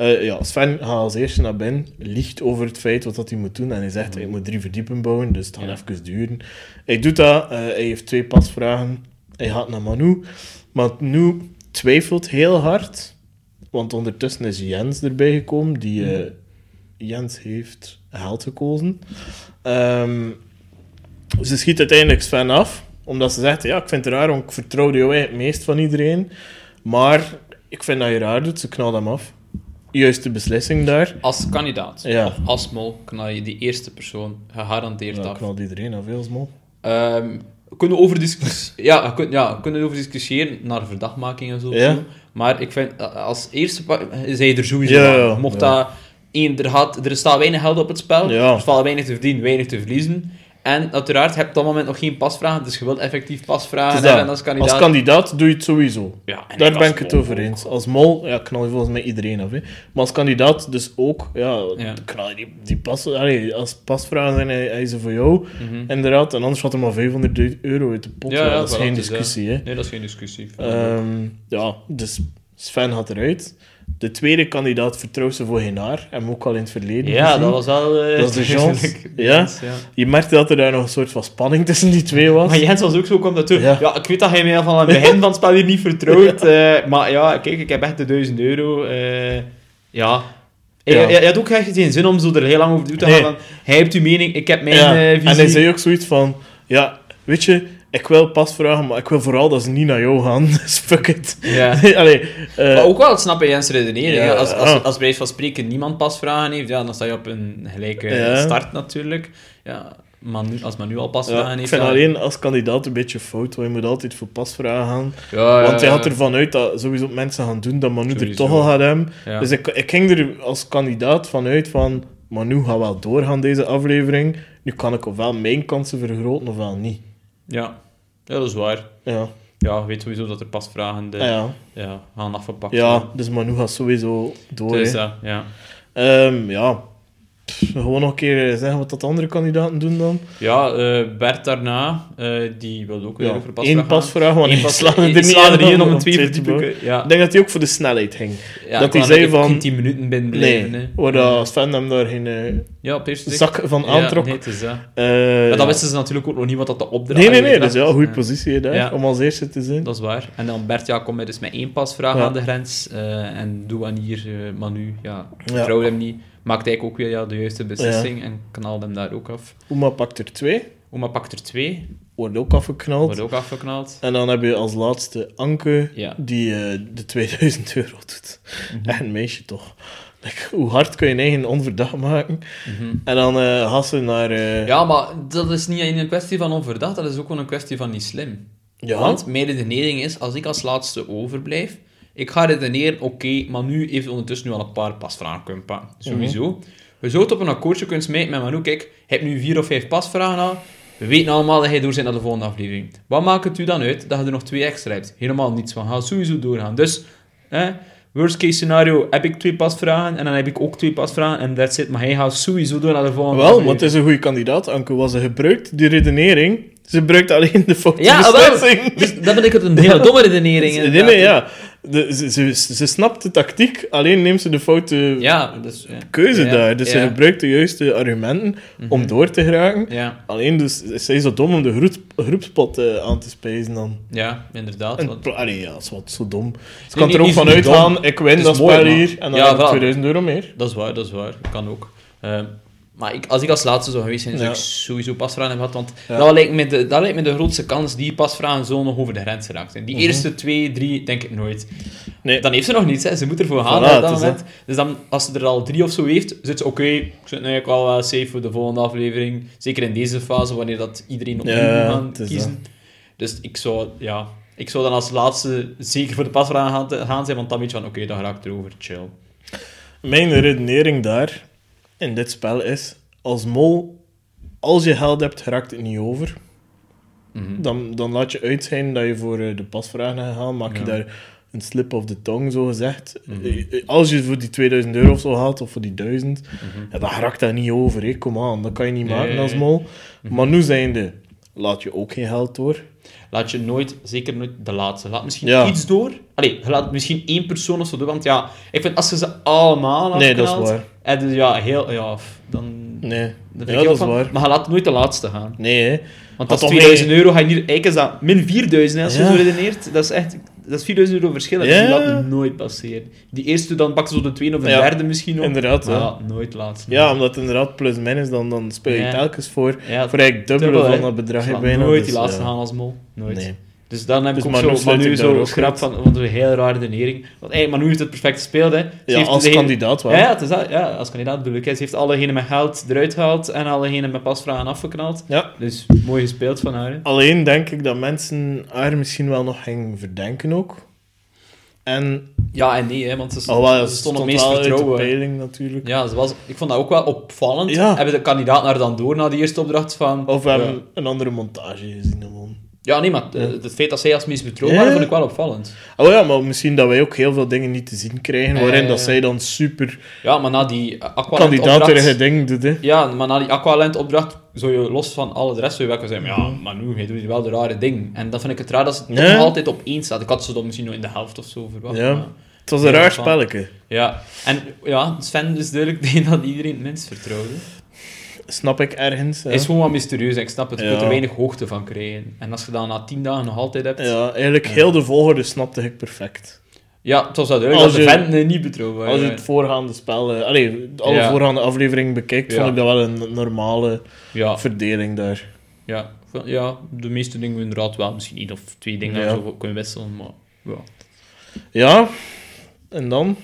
Eh, ja, Sven gaat als eerste naar binnen, liegt over het feit wat dat hij moet doen. En hij zegt, hij moet drie verdiepen bouwen, dus het gaat Ja. even duren. Hij doet dat, eh, hij heeft twee pasvragen. Hij gaat naar Manu. Maar Manu twijfelt heel hard. Want ondertussen is Jens erbij gekomen, die... eh, Jens heeft held gekozen. Ehm, ze schiet uiteindelijk Sven af, omdat ze zegt, ja, ik vind het raar, want ik vertrouwde jou het meest van iedereen. Maar ik vind dat je raar doet, ze knalt hem af. Juiste beslissing daar. Als kandidaat, Ja. of als mol, knal je die eerste persoon gegarandeerd Ja, af. knalt iedereen af, heel smol. Ehm, we kunnen over discussiëren. <laughs> ja, kunnen, ja, we kunnen over discussiëren naar verdachtmaking en zo. Ja. Maar ik vind, als eerste je er sowieso Ja, Mocht ja. dat... één, er, gaat, er staat weinig geld op het spel. Ja. Er valt weinig te verdienen, weinig te verliezen. En uiteraard, je hebt op dat moment nog geen pasvragen, dus je wilt effectief pasvragen hebben als kandidaat. Als kandidaat doe je het sowieso. ja, Daar ben ik het over eens. Als mol, ja, knal je volgens mij iedereen af. Hè. Maar als kandidaat dus ook, ja, Ja. knal je die, die pas... Allee, als pasvragen zijn, hij, hij is er voor jou, Mhm. inderdaad. En anders had hij maar 500 euro uit de pot. Ja, dat is geen discussie, hè. Nee, dat is geen discussie. Ehm, ja, dus Sven gaat eruit. De tweede kandidaat vertrouwt ze voor geen haar. Hebben we ook al in het verleden ja, gezien. dat was wel... eh, Dat de <laughs> Jans. Ja. Jans, ja. Je merkte dat er daar nog een soort van spanning tussen die twee was. Maar Jens was ook zo, kwam naartoe. Ja. Ja. ik weet dat hij mij van het begin van het spel hier niet vertrouwt. <laughs> eh, maar ja, kijk, ik heb echt de 1000 euro. eh, ja. Ja. hij, hij had ook echt geen zin om zo er heel lang over te. Nee. Van, hij heeft uw mening, ik heb mijn Ja, eh, En visie. hij zei ook zoiets van... Ja, weet je, ik wil pas vragen, maar ik wil vooral dat ze niet naar jou gaan. <laughs> Dus fuck it. <laughs> Allee, eh, Maar ook wel het snappen Jens. Ja, hè. als, als, ah. als bij van spreken niemand pasvragen heeft, ja, dan sta je op een gelijke Ja. start natuurlijk. Ja, maar nu, als men nu al pasvragen ja, ik heeft... vind ja, alleen als kandidaat een beetje fout, want je moet altijd voor pasvragen gaan. ja, Want ja, had ervan uit dat sowieso mensen gaan doen dat Manu er toch al gaat hebben. Dus ik, ik ging er als kandidaat van uit van... Manu gaat wel doorgaan deze aflevering. Nu kan ik ofwel mijn kansen vergroten, ofwel niet. Ja. ja, dat is waar. Ja, Ja, weet sowieso dat er pasvragen de, Ah, ja. ja, gaan afgepakt ja dus Manu gaat sowieso door. Dus hè. ja. Ehm, ja. Pff, gewoon nog een keer zeggen wat dat de andere kandidaten doen dan. Ja, eh, Bert daarna, eh, die wilde ook weer Ja, over Eén pasvraag, want slaagde ik er niet om om een twee verdiepingen. Ja, Ik denk dat hij ook voor de snelheid ging. ja, dat hij zei van- geen 10 minuten binnen blijven. nee, waar dat Sven hem daar geen eh, Ja, zak van Ja, aantrok. nee, het is dat. Eh, Maar ja. dat wisten ze natuurlijk ook nog niet wat dat de opdracht Nee, nee, nee. was. Dus ja, goede Ja. positie daar, Ja. om als eerste te zijn. Dat is waar. En dan Bert, ja, kom met dus met één pasvraag Ja. aan de grens. eh, en Douanier, uh, Manu, ja, vertrouwde hem niet. Maakt eigenlijk ook weer ja, de juiste beslissing en knalde hem daar ook af. Oma pakt er twee, Oma pakt er twee, wordt ook afgeknald. wordt ook afgeknald. En dan heb je als laatste Anke, Ja. die eh, de 2000 euro doet. Mhm. <laughs> Echt een meisje toch. Like, hoe hard kun je je eigen onverdacht maken? Mhm. En dan eh gaat ze naar... eh, Ja, maar dat is niet een kwestie van onverdacht, dat is ook wel een kwestie van niet slim. ja. Want mijn redenering is, als ik als laatste overblijf, ik ga redeneren, oké, maar nu heeft ondertussen nu al een paar pasvragen kunnen pakken. Sowieso. We zouden op een akkoordje kunnen smijten met Manu, kijk, je hebt nu vier of vijf pasvragen al, we weten allemaal dat hij door zijn naar de volgende aflevering. Wat maakt het u dan uit dat je er nog twee extra hebt? Helemaal niets van, ga sowieso doorgaan. Dus, hè, worst case scenario, heb ik twee pasvragen en dan heb ik ook twee pasvragen en that's it. Maar hij gaat sowieso door naar de volgende Wel, aflevering. want het is een goede kandidaat, Anke. Was ze gebruikt, die redenering. Ze gebruikt alleen de foute Ja, beslissing. Dus dat ben ik het een hele domme redenering. <laughs> Nee, ja. De, ze, ze, ze snapt de tactiek, alleen neemt ze de foute Ja, dus... Ja. keuze Ja, daar. Dus ze gebruikt de juiste argumenten om Mhm. door te geraken. Ja, Alleen dus, is zij zo dom om de groep, groepspot eh, aan te spijzen dan. ja, inderdaad. En, want- pla- allee, ja, dat is wat zo dom. Ze Nee, kan nee, er ook van uitgaan, ik win is dat mooi, spel maar- hier, en dan heb ik voilà. 2000 euro meer. Dat is waar, dat is waar. Kan ook. Ehm, maar ik, als ik als laatste zou geweest zijn, zou Ja. ik sowieso pasvragen hebben gehad. Want Ja. dat, lijkt me de, dat lijkt me de grootste kans die pasvragen zo nog over de grens zijn. Die Mhm. eerste twee, drie, denk ik nooit. Nee. Dan heeft ze nog niets, hè. ze moet ervoor gaan Voilà, op het dat is moment. Dus dan, als ze er al drie of zo heeft, zit ze oké, ik zit eigenlijk wel wel safe voor de volgende aflevering. Zeker in deze fase, wanneer dat iedereen opnieuw Ja, moet gaan het is kiezen. Dus ik zou, ja, ik zou dan als laatste zeker voor de pasvragen gaan, gaan zijn, want dan weet je van oké, dan raak ik erover, chill. Mijn redenering daar, in dit spel, is... Als mol, als je geld hebt, raakt het niet over. Mhm. Dan, dan laat je uit zijn dat je voor eh, de pasvragen gaat gaan. Maak je Ja. daar een slip of the tongue, zo gezegd. Mhm. Eh, Als je voor die 2000 euro of zo haalt, of voor die 1000, Mhm. ja, dan raakt dat niet over. Kom aan, dat kan je niet Nee. maken als mol. Maar nu zijnde, laat je ook geen geld door. Laat je nooit, zeker nooit de laatste. Laat misschien Ja. iets door. Allee, laat misschien één persoon of zo door. Want ja, ik vind als je ze allemaal Nee, dat is waar. En dus ja, heel, ja, dan... Nee, dan ja, dat is van- waar. Maar je laat nooit de laatste gaan. Nee, hè. Want dat is toch 2000 euro. Ga je niet, eigenlijk is dat min 4000 hè, als je Ja. zo redeneert. Dat is echt... Dat is 4000 euro verschil. Ja. Laat nooit passeren. Die eerste, dan pakken ze de tweede of de Ja, derde misschien nog. inderdaad, Maar ja. nooit laatste. Ja, omdat het inderdaad plus-min is, dan, dan speel je telkens voor, voor eigenlijk dubbele van dat bedrag. Je bijna. nooit Dus, die laatste ja. gaan als mol. Nooit. Nee. Dus dan heb Dus ik ook Manu zo, Manu schrap van, want een heel rare redenering. Want eigenlijk, Manu heeft het perfect gespeeld, hè. Ze Ja, heeft als kandidaat wel. Ja, het is dat, ja, als kandidaat bedoel ik. hè. Ze heeft allegenen met geld eruit gehaald en allegenen met pasvragen afgeknald. Ja. Dus mooi gespeeld van haar. hè. Alleen denk ik dat mensen haar misschien wel nog gingen verdenken ook. En, Ja en nee, hè, want ze, oh, wel, ze ze stond op stond meest vertrouwen. peiling natuurlijk. Ja, ze was, ik vond dat ook wel opvallend. Ja. Hebben de kandidaat naar dan door na die eerste opdracht van... Of we ja. hebben een andere montage gezien. gewoon. Ja, nee, maar het feit dat zij als meest betrouwbaar Ja. vond ik wel opvallend. Oh ja, maar misschien dat wij ook heel veel dingen niet te zien krijgen, waarin dat zij dan super Ja, maar na die Aqualand kandidaterige opdracht... dingen doet. Hè. Ja, maar na die Aqualand opdracht zou je los van al de rest zou je wel zeggen, ja, maar nu, hij doet wel de rare ding. En dat vind ik het raar dat ze Ja. nog altijd op één staat. Ik had ze dan misschien nog in de helft of zo verwacht. Ja. Het was een raar spelletje. ja. En ja, Sven is duidelijk <laughs> degene dat iedereen het minst vertrouwde. Snap ik ergens. Is Ja, gewoon wat mysterieus ik snap het. Je Ja. kunt er weinig hoogte van krijgen. En als je dat na tien dagen nog altijd hebt... Ja, ja eigenlijk heel de volgorde snapte ik perfect. het was wel duidelijk Als dat de je- venten niet betrouwbaar Als je het voorgaande spel, eh, allee, alle Ja. voorgaande afleveringen bekijkt, Ja. vond ik dat wel een normale Ja, verdeling daar. ja, ja, de meeste dingen inderdaad wel. Misschien één of twee dingen Ja. dat je zo kunnen wisselen, maar... Ja. Ja, en dan?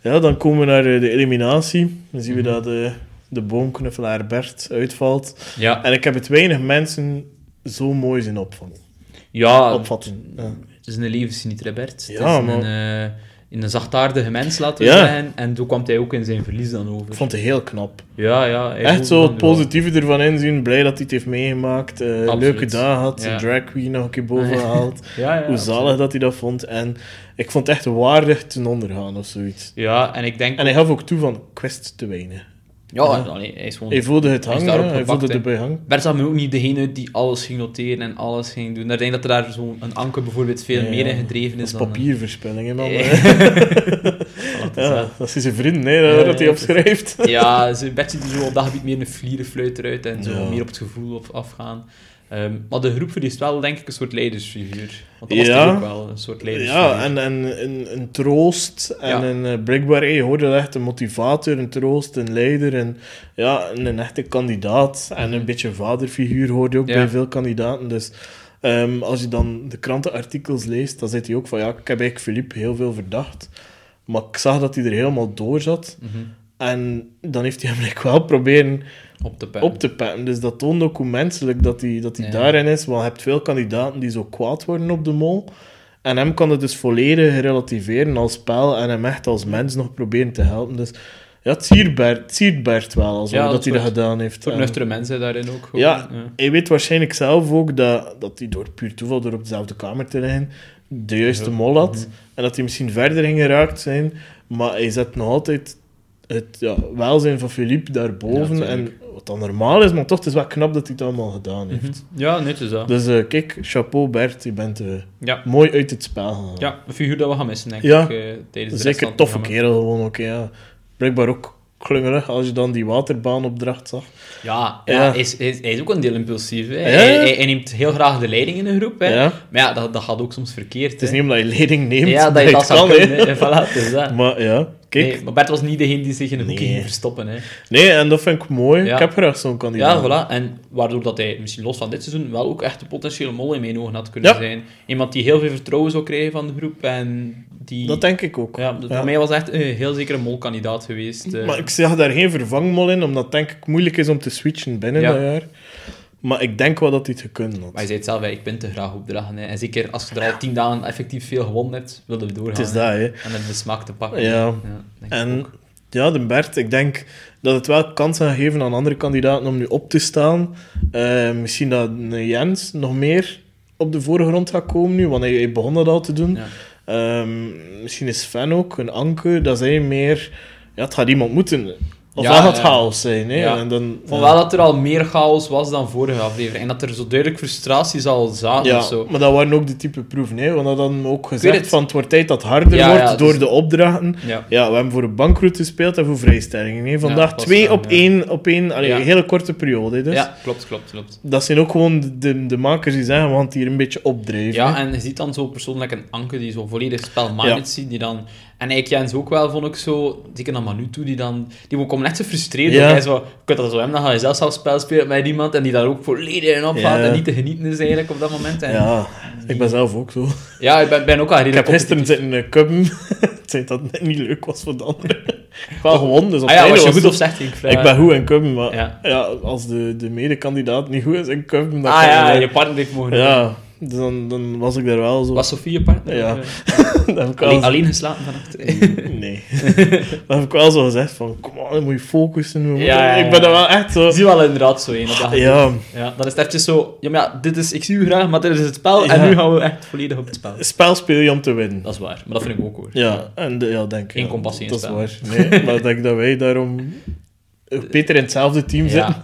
Ja, dan komen we naar eh, de eliminatie. Dan zien we Mhm. dat de, de boomknuffelaar Bert uitvalt. Ja, En ik heb het weinig mensen zo mooi zien opvallen. ja opvatten. Ja. Het is een levensgenieter, Bert. Het Ja, is maar- een, eh, een zachtaardige mens, laten we Ja. zeggen. En toen kwam hij ook in zijn verlies dan over. Ik vond het heel knap. Ja, ja. Echt zo het positieve ervan inzien. Blij dat hij het heeft meegemaakt. eh, leuke dag had. Ja. Drag queen nog een keer boven gehaald. <laughs> Ja, ja, Hoe zalig dat hij dat vond. En ik vond het echt waardig ten ondergaan of zoiets. Ja, en ik denk... En hij gaf ook toe van, wist te weinig. Ja, Ja. allee, hij is gewoon... Hij voelde het hangen, hij voelde hangen. Bert zag me ook niet degene uit die alles ging noteren en alles ging doen. Ik denk dat er daar zo'n anker bijvoorbeeld veel Ja, meer in gedreven Dat is is dan... papierverspilling, hè, man. Ja. <laughs> Dat is zijn vrienden, hè, Ja, dat hij opschrijft. Ja, ze Bert ziet er zo op dat gebied meer een vlierenfluit eruit en zo Ja. meer op het gevoel op afgaan. Ehm, maar de groep verliest wel, denk ik, een soort leidersfiguur. Want dat was Ja. toch ook wel, een soort leidersfiguur. Ja, en, en een, een troost en Ja. een uh, je hoorde echt een motivator, een troost, een leider en ja, een, een echte kandidaat en een beetje vaderfiguur hoorde je ook Mhm. Ja. bij veel kandidaten. Dus ehm, als je dan de krantenartikels leest, dan zit hij ook van ja, ik heb eigenlijk Philippe heel veel verdacht, maar ik zag dat hij er helemaal door zat. Mhm. En dan heeft hij hem eigenlijk wel proberen Op de pen. op te. Dus dat toont ook hoe menselijk dat hij, dat Ja. daarin is. Want je hebt veel kandidaten die zo kwaad worden op de mol. En hem kan het dus volledig relativeren als spel en hem echt als mens nog proberen te helpen. Dus ja, het siert Bert, het siert Bert wel, als Ja, dat, dat hij dat gedaan heeft. Voor nuchtere mensen daarin ook. gewoon, Ja. hij weet waarschijnlijk zelf ook dat, dat hij door puur toeval, door op dezelfde kamer te liggen, de juiste mol had. Mhm. En dat hij misschien verder ging geraakt zijn. Maar hij zet nog altijd het ja, welzijn van Philippe daarboven. Ja, en. Wat dan normaal is, maar toch, het is wel knap dat hij het allemaal gedaan heeft. Ja, net is dat. Dus eh, kijk, chapeau Bert, je bent eh, Ja. mooi uit het spel gegaan. ja, een figuur dat we gaan missen, denk Ja. ik, eh, tijdens de Zeker toffe kerel gewoon ook, ja. Blijkbaar ook klungelig als je dan die waterbaanopdracht zag. Ja, ja. Hij, is, hij, is, hij is ook een deel impulsief. Hè. Ja, Hij, neemt heel graag de leiding in een groep. Hè. Ja. Maar ja, dat, dat gaat ook soms verkeerd. Het is hè. niet omdat je leiding neemt ja, dat je dat het zou kan, kunnen. Voilà, dat. Maar ja, kijk. Nee, maar Bert was niet degene die zich in een hoekje Nee. ging verstoppen. Hè. Nee, en dat vind ik mooi. Ja. Ik heb graag zo'n kandidaat. Ja, voilà. En waardoor dat hij misschien los van dit seizoen wel ook echt een potentiële mol in mijn ogen had kunnen Ja. zijn. Iemand die heel veel vertrouwen zou krijgen van de groep en die... Dat denk ik ook. ja, voor mij was echt een heel zeker een molkandidaat geweest. eh. Maar ik zag daar geen vervangmol in, omdat het denk ik moeilijk is om te switchen binnen dat jaar. Maar ik denk wel dat hij het gekund had. Maar hij zei het zelf, hè, ik ben te graag opdragen. Hè. En zeker als je er al tien dagen effectief veel gewonnen hebt, wilde we doorgaan. Het is dat, hè. En dan de smaak te pakken. Ja. ik En ja, de Bert, ik denk dat het wel kansen gaat geven aan andere kandidaten om nu op te staan. Eh, misschien dat Jens nog meer op de voorgrond gaat komen nu, want hij, hij begon dat al te doen. Ja. Ehm, misschien is Sven ook, een anker, dat zij meer... Ja, het gaat iemand moeten. Of Ja, ja. chaos zijn, hè. Ja. En dan, wel dat er al meer chaos was dan vorige aflevering. En dat er zo duidelijk frustraties al zaten Ja, of zo. maar dat waren ook de type proeven, hè. Want dat hadden ook gezegd het. van het wordt tijd dat het harder Ja, wordt ja, door dus- de opdrachten. Ja. Ja, we hebben voor een bankroute gespeeld en voor vrijstellingen. Hè. Vandaag dat twee op ja. één, op één allee, Ja. een hele korte periode. Dus. ja, klopt, klopt, klopt. Dat zijn ook gewoon de, de, de makers die zeggen, we gaan het hier een beetje opdrijven. Ja, hè. en je ziet dan zo persoonlijk een Anke die zo volledig Ja. ziet, die dan... En eigenlijk Jens ook wel, vond ik zo, zeker naar Manu toe, die dan... Die komen echt zo frustreerd. Ja. Ja. Hij zo, kunt dat zo hebben, dan ga je zelf zelf spel spelen met iemand en die daar ook volledig in opgaat Ja. en niet te genieten is eigenlijk op dat moment. En, Ja, ik ben zelf ook zo. Ja, ik ben, ben ook al Ik heb redelijk gisteren zitten uh, cubben. <laughs> dat het niet leuk was voor de anderen. ik <laughs> wel gewonnen, dus op Ah ja, was je goed of slecht? Ik. Ik ben goed in cubben, maar Ja. ja. als de, de medekandidaat niet goed is in cubben, dan Ah ja, je- je partner heeft mogen doen. Dus dan, dan was ik daar wel zo... Was Sofie je partner? Ja. <laughs> Ik wel alleen, alleen geslapen vannacht? <laughs> Nee. <laughs> dan heb ik wel zo gezegd van, kom dan moet je focussen. Ja. Ik ben daar wel echt zo... Ik zie wel inderdaad zo een dat Ja, Ja, dan is het eventjes zo... Ja, maar ja, dit is... Ik zie u graag, maar dit is het spel. En nu gaan we echt volledig op het spel. spel speel je om te winnen. Dat is waar. Maar dat vind ik ook hoor. Ja, en de, ja, denk ik. Geen compassie in Dat is spel. waar. Nee, maar ik denk dat wij daarom eh, beter in hetzelfde team zitten.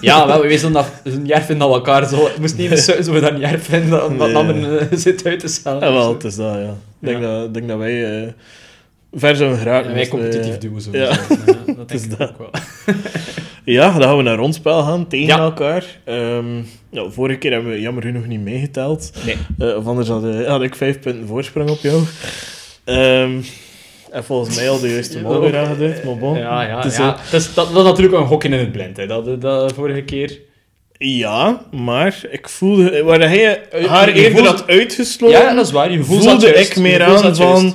Ja, ja wel, we wisten dat een jaar vinden dat elkaar zo... Het moest niet eens zo we dat een jaar vinden, omdat Nee. ander eh, zit uit te stellen. Ja, wel, het is dat, ja. Ik denk, Ja. dat, denk dat wij eh, ver zouden geraken. Ja, wij wij, competitief eh, duwen zo. ja. dat <laughs> is dat. ook wel. <laughs> Ja, dan gaan we naar rondspel gaan, tegen Ja. elkaar. Ehm, ja, vorige keer hebben we jammer genoeg niet meegeteld. Nee. Eh, of anders had, eh, had ik vijf punten voorsprong op jou. Ehm, en volgens mij al de juiste mol weer aangeduid, maar bon. Ja, ja, is ja. ook- Dat, is, dat, dat is natuurlijk een gokje in het blind. Hè. Dat, dat, vorige keer... Ja, maar ik voelde... Waar hij haar je eerder voelt- had uitgesloten, Ja, dat is waar. Je voelde juist. ik Je meer aan van... juist.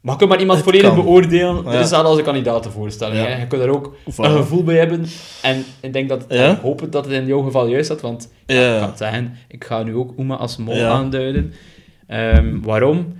Maar kun maar iemand volledig kan. beoordelen. Ja. Dit is dat als een kandidatenvoorstelling. Ja. Hè. Je kunt er ook een gevoel bij hebben. En ik denk dat, Ja. ik hoop dat het in jouw geval juist zat, want Ja. ik kan zeggen, ik ga nu ook Uma als mol aanduiden. Ehm, waarom?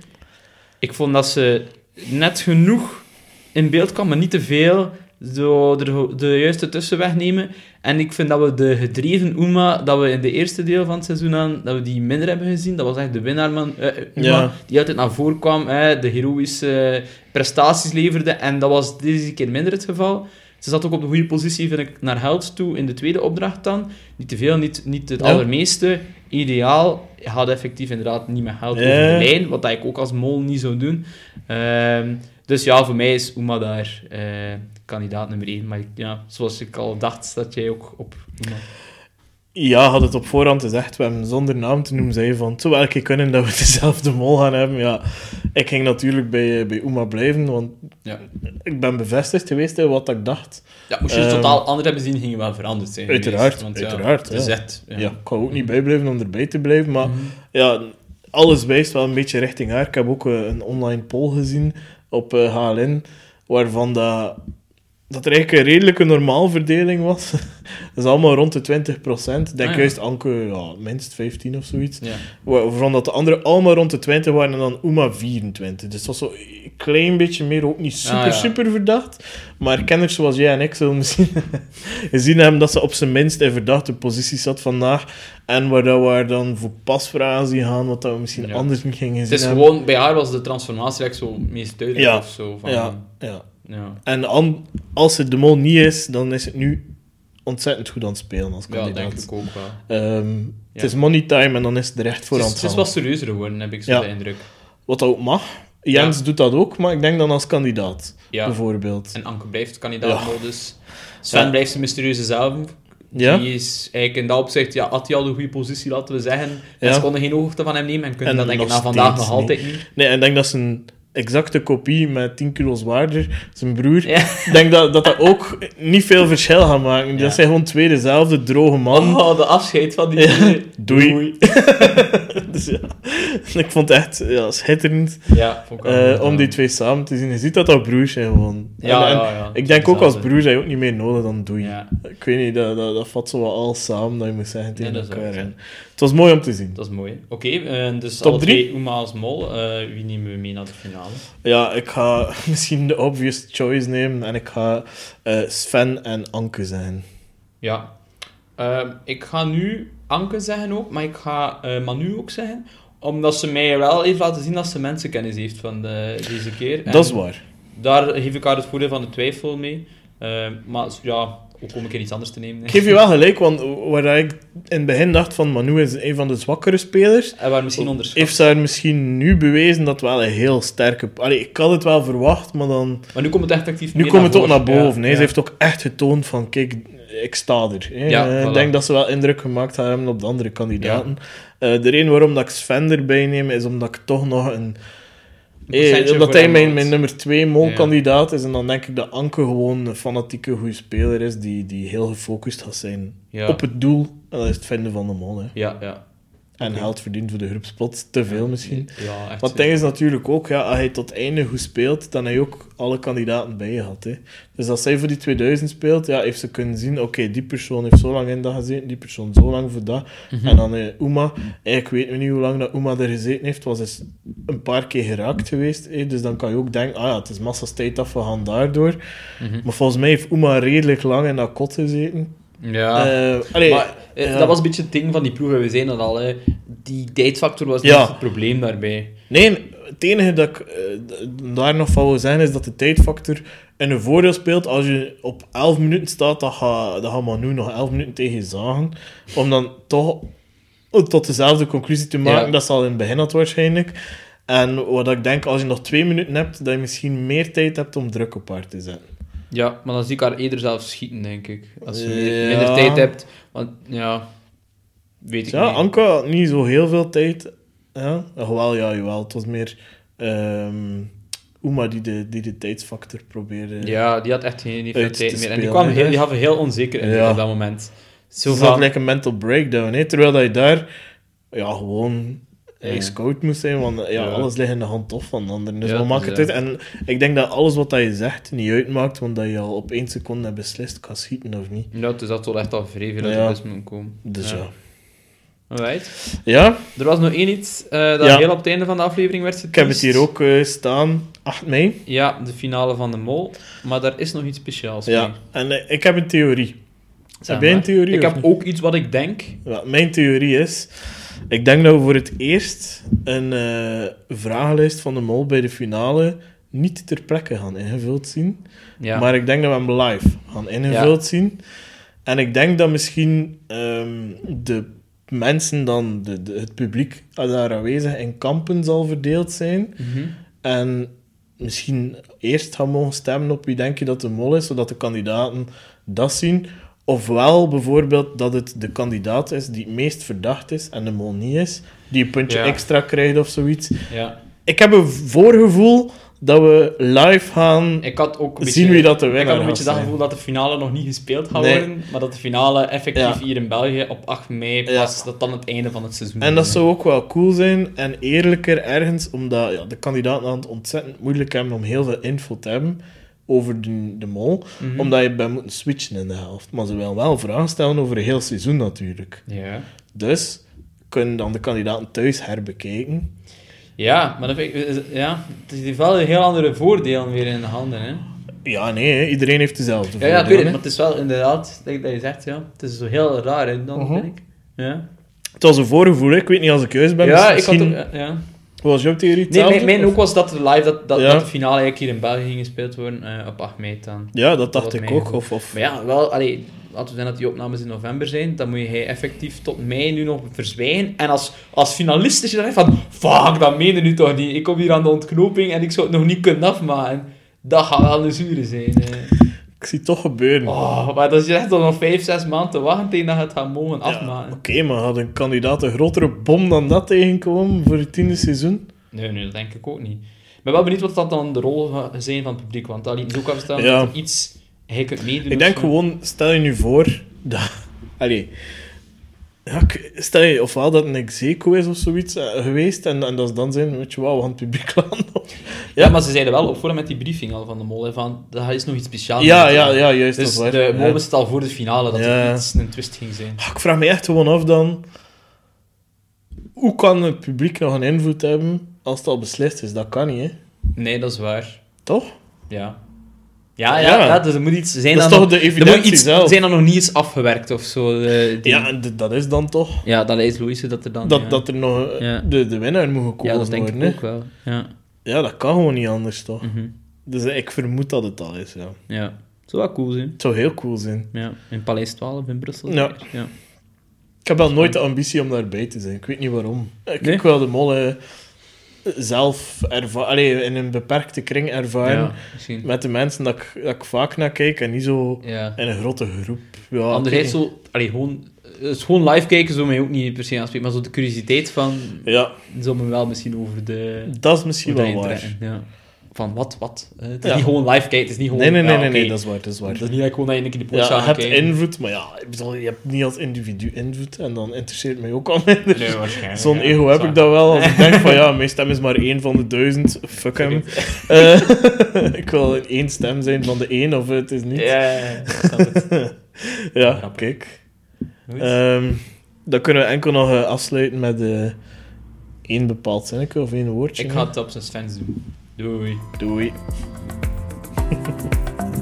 Ik vond dat ze net genoeg in beeld kwam, maar niet te veel. Zo de, de juiste tussenweg nemen. En ik vind dat we de gedreven Uma, dat we in de eerste deel van het seizoen aan, dat we die minder hebben gezien. Dat was echt de winnaar, man. eh, Uma, Ja. die altijd naar voren kwam, hè, de heroïsche prestaties leverde. En dat was deze keer minder het geval. Ze zat ook op de goede positie, vind ik, naar held toe in de tweede opdracht dan. Niet te veel, niet, niet het Ja. allermeeste. Ideaal. Je had effectief inderdaad niet held Ja. over de lijn, wat dat ik ook als mol niet zou doen. Ehm, dus ja, voor mij is Uma daar eh, kandidaat nummer 1. Maar ja, zoals ik al dacht, dat jij ook op Uma. Ja, had het op voorhand gezegd. We hebben zonder naam te noemen, zei van... Het zou wel een keer kunnen dat we <laughs> dezelfde mol gaan hebben. Ja, ik ging natuurlijk bij, eh, bij Uma blijven, want Ja. ik ben bevestigd geweest in wat ik dacht. Ja, moest je het Ehm, totaal anders hebben zien, ging je wel veranderd zijn. Uiteraard, geweest, want ja, uiteraard, ja. echt, ja. Ja. ik kan ook niet bijblijven om erbij te blijven, maar... Mhm. Ja, alles wijst wel een beetje richting haar. Ik heb ook eh, een online poll gezien op eh, HLN, waarvan dat, dat er eigenlijk een redelijke normaalverdeling was. <laughs> dat is allemaal rond de 20 procent. Ik denk Ah, ja. juist Anke, ja, minst 15 of zoiets. Ja. Waarvan dat de anderen allemaal rond de 20 waren en dan Uma 24. Dus dat was zo een klein beetje meer, ook niet super, Ah, ja. super verdacht. Maar kenners zoals jij en ik zullen misschien <laughs> gezien hebben dat ze op zijn minst in verdachte positie zat vandaag. En waar dat we dan voor pasvragen zien gaan, wat dat we misschien anders niet gingen zien Het is hebben. gewoon, bij haar was de transformatie echt zo meest duidelijk of zo. Van, Ja, ja. Ja. En an- als het de mol niet is, dan is het nu ontzettend goed aan het spelen als ja, kandidaat. denk ik ook wel. Ehm, Ja. Het is money time en dan is het er echt voor Het aan is, het het is wat serieuzer geworden, heb ik zo Ja. de indruk. Wat ook mag. Jens Ja. doet dat ook, maar ik denk dan als kandidaat, Ja. bijvoorbeeld. En Anke blijft kandidaatmodus. Sven Ja. blijft zijn mysterieuze zelf. Ja? Die is eigenlijk in dat opzicht, ja, had hij al de goede positie, laten we zeggen. En Ja. ze konden geen hoogte van hem nemen en kunnen En dat denk ik na vandaag nog altijd niet. Nee, en ik denk dat zijn exacte kopie met 10 kilo zwaarder, zijn broer, Ja. ik denk dat, dat dat ook niet veel verschil gaat maken. Ja. Dat zijn gewoon twee dezelfde droge man. Oh, de afscheid van die... Ja, doei. <laughs> dus ja, ik vond het echt ja, schitterend Ja, vond ik wel eh, om die twee samen te zien. Je ziet dat dat broers zijn gewoon. Ja, En- en. Ik denk ook als heb je ook niet meer nodig dan doei. Ik weet niet, dat, dat, dat vat zo wat al samen dat je moet zeggen tegen elkaar. Het was mooi om te zien. dat is mooi. Oké, eh, dus Top alle drie? twee Uma als mol. Eh, wie nemen we mee naar de finale? Ja, ik ga <laughs> misschien de obvious choice nemen en ik ga eh, Sven en Anke zijn. Ja. Ik ga nu Anke zeggen ook, maar ik ga Manu ook zeggen. Omdat ze mij wel heeft laten zien dat ze mensenkennis heeft van de, deze keer. En Dat is waar. Daar geef ik haar het voordeel van de twijfel mee. Maar ja, ook om een keer iets anders te nemen. Ik geef je wel <laughs> gelijk, want waar ik in het begin dacht van Manu is een van de zwakkere spelers, En waar misschien onderschat. heeft ze haar misschien nu bewezen dat wel een heel sterke... Allee, ik had het wel verwacht, maar dan... Maar nu komt het echt actief Nu komt het ook naar boven. Ja. Ze heeft ook echt getoond van, kijk, ik sta er. hè. Ja, Eh, voilà. Ik denk dat ze wel indruk gemaakt hebben op de andere kandidaten. Eh, de reden waarom dat ik Sven erbij neem, is omdat ik toch nog een... Een Eh, voor hij mijn, mijn nummer 2 molkandidaat is. En dan denk ik dat Anke gewoon een fanatieke goede speler is, die, die heel gefocust gaat zijn Ja. op het doel. En dat is het vinden van de mol. Hè. Ja, ja. En Oké. geld verdient voor de groepspot. Te veel misschien. Ja, echt. Maar het ding is natuurlijk ook, ja, als hij tot einde goed speelt, dan heb je ook alle kandidaten bij je gehad. Hè. Dus als zij voor die 2000 speelt, ja, heeft ze kunnen zien, oké, die persoon heeft zo lang in dat gezeten, die persoon zo lang voor dat. Mhm. En dan eh, Uma, eigenlijk weet we niet hoe lang dat Uma er gezeten heeft, was dus een paar keer geraakt geweest. Hè. Dus dan kan je ook denken, ah ja, het is massa's tijd af, we gaan daardoor. Mhm. Maar volgens mij heeft Uma redelijk lang in dat kot gezeten. Ja. Eh, allee, maar eh, ja. dat was een beetje het ding van die ploegen. We zijn dat al. Hè. Die tijdfactor was Ja. niet het probleem daarbij. Nee, het enige dat ik eh, daar nog van wil zeggen is dat de tijdfactor in een voordeel speelt. Als je op 11 minuten staat, dan gaat dan gaat Manu nog 11 minuten tegen je zagen. Om dan toch tot dezelfde conclusie te maken. Ja. Dat zal in het begin had waarschijnlijk. En wat ik denk, als je nog twee minuten hebt, dat je misschien meer tijd hebt om druk op haar te zetten. Ja, maar dan zie ik haar eerder zelf schieten, denk ik. Als je meer- minder tijd hebt. Want ja, weet ik Ja, niet. Anka had niet zo heel veel tijd. Ja, wel, ja, jawel. Het was meer ehm Uma die de, die de tijdsfactor probeerde. Ja, die had echt geen niet veel Uit tijd te meer. En die, spelen, kwam heel, die gaf heel onzeker in Ja. op dat moment. Zo Zo van... een mental breakdown, hè? terwijl dat je daar ja, gewoon Scout moest zijn, want ja, Ja. alles ligt in de hand of van de anderen. Dus Ja, wat maakt dus, het uit? En ik denk dat alles wat je zegt niet uitmaakt, want dat je al op één seconde hebt beslist, kan schieten of niet. Ja, dus dat toch echt al vrij veel uit Ja. de bus moeten komen. Dus ja. Alright. Ja, Er was nog één iets eh, dat Ja. heel op het einde van de aflevering werd ik heb het geteased. hier ook eh, staan, 8 mei. Ja, de finale van de Mol. Maar daar is nog iets speciaals Ja, mee. en eh, ik heb een theorie. Zeg heb jij een theorie? Ik heb niet? ook iets wat ik denk. Ja, mijn theorie is, ik denk dat we voor het eerst een eh, vragenlijst van de mol bij de finale niet ter plekke gaan ingevuld zien. Ja. Maar ik denk dat we hem live gaan ingevuld zien. En ik denk dat misschien ehm, de mensen dan, de, de- het publiek daar aanwezig in kampen zal verdeeld zijn. Mhm. En misschien eerst gaan mogen stemmen op wie denk je dat de mol is, zodat de kandidaten dat zien. Ofwel bijvoorbeeld dat het de kandidaat is die het meest verdacht is en de mol niet is, die een puntje Ja. extra krijgt of zoiets. ja. Ik heb een voorgevoel dat we live gaan Ik had ook een zien beetje, wie dat de Ik winnaar had een beetje dat gevoel dat de finale nog niet gespeeld gaat Nee. worden, maar dat de finale effectief Ja. hier in België op 8 mei was, dat dan het einde van het seizoen En dat zou ook wel cool zijn en eerlijker ergens, omdat ja, de kandidaten aan het ontzettend moeilijk hebben om heel veel info te hebben over de, de mol, Mhm. omdat je bent moeten switchen in de helft. Maar ze willen wel vragen stellen over een heel seizoen natuurlijk. Ja. Dus kunnen dan de kandidaten thuis herbekijken. ja, maar dat vind ik, ja, het heeft wel een heel andere voordelen weer in de handen. Hè? Ja, nee, iedereen heeft dezelfde Ja, ja, ik weet het, maar het is wel inderdaad, denk dat je zegt, ja, het is zo heel raar hè, dan, Mhm. vind ik. Ja. Het was een voorgevoel, ik weet niet als ik juist ben. ja dus ik had ook, ja. Wat was jouw theorie? Nee, mijn, mijn ook was dat, de live, dat, dat, Ja. dat de finale eigenlijk hier in België ging gespeeld worden, eh, op 8 mei dan. Ja, dat dacht ik ook. Of, of... Maar ja, wel, allee, laten we zeggen dat die opnames in november zijn, dan moet je hij effectief tot mei nu nog verzwijgen. En als, als finalist is je dan van, fuck, dat meen je nu toch niet. Ik kom hier aan de ontknoping en ik zou het nog niet kunnen afmaken. Dat gaat wel een zure zijn. eh. Ik zie het toch gebeuren. Oh, maar dat is echt nog 5, 6 maanden te wachten tegen dat je het gaat mogen afmaken. Oké, maar had een kandidaat een grotere bom dan dat tegenkomen voor het tiende seizoen? Nee, nee, dat denk ik ook niet. Ik ben wel benieuwd wat dat dan de rol zijn van het publiek, want dat liet dus ook afstaan Ja. dat er iets... Hij kunt meedoen Ik denk gewoon, stel je nu voor dat. <laughs> Allee. Ja, stel je ofwel dat een execo is of zoiets eh, geweest en, en dat is dan zijn, weet je wel, we gaan het publiek laten. <laughs> Ja, maar ze zeiden wel op voor met die briefing al van de mol, hè, van, dat is nog iets speciaals. Ja, ja, ja, juist. Dus dat is de waar. mol wist al voor de finale dat Ja. er iets een twist ging zijn. Ah, Ik vraag me echt gewoon af dan. Hoe kan het publiek nog een invloed hebben als het al beslist is? Dat kan niet, hè? Nee, dat is waar. Toch? Ja. Ja, ja, Ja. ja. dus er moet iets zijn Dat toch nog- er moet iets, zelf? zijn er nog niet iets afgewerkt of zo. eh, die- Ja, dat is dan toch ja, dat is Louise dat er dan... dat, ja. dat er nog eh, de, de winnaar moet gekozen ja, dat denk worden. ik ook wel. Ja. Ja, dat kan gewoon niet anders, toch? Mhm. Dus eh, ik vermoed dat het al is, ja. ja. Zou wel cool zijn. Het zou heel cool zijn. Ja, in Paleis 12 in Brussel. Ja. Ik heb wel nooit de ambitie om daarbij te zijn. Ik weet niet waarom. Ik, Nee? ik wil de molle zelf ervaren, in een beperkte kring ervaren. Ja. Met de mensen dat ik, dat ik vaak naar kijk en niet zo Ja. in een grote groep. Ja, Anderzijds zo... Allee, gewoon... Is gewoon live kijken zou mij ook niet per se aanspreken, maar zo de curiositeit van... Ja, Zou me wel misschien over de... dat is misschien wel waar. trekken, Ja. Van wat, wat? Eh, het is Ja. niet gewoon live kijken, het is niet gewoon... Nee, nee, nee, ja, nee, dat is waar, dat is waar. Dat is niet dat ik gewoon naar een keer de Ja, je hebt kijken. invloed, maar ja, ik bedoel, je hebt niet als individu invloed en dan interesseert mij ook al minder. Nee, waarschijnlijk. Zo'n ja. ego heb ik dat wel. Als ik denk van <laughs> ja, mijn stem is maar één van de duizend. Fuck hem. <laughs> Eh, <laughs> ik wil één stem zijn van de één of het is niet. Ja, ja, kijk. Ehm, dan kunnen we enkel nog eh, afsluiten met eh, één bepaald zinnetje of één woordje. Ik ga het op zijn fans doen. Doei. Doei.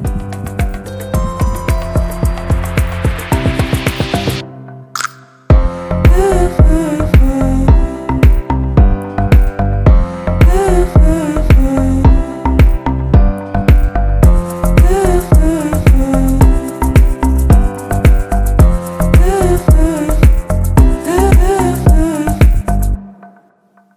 <laughs>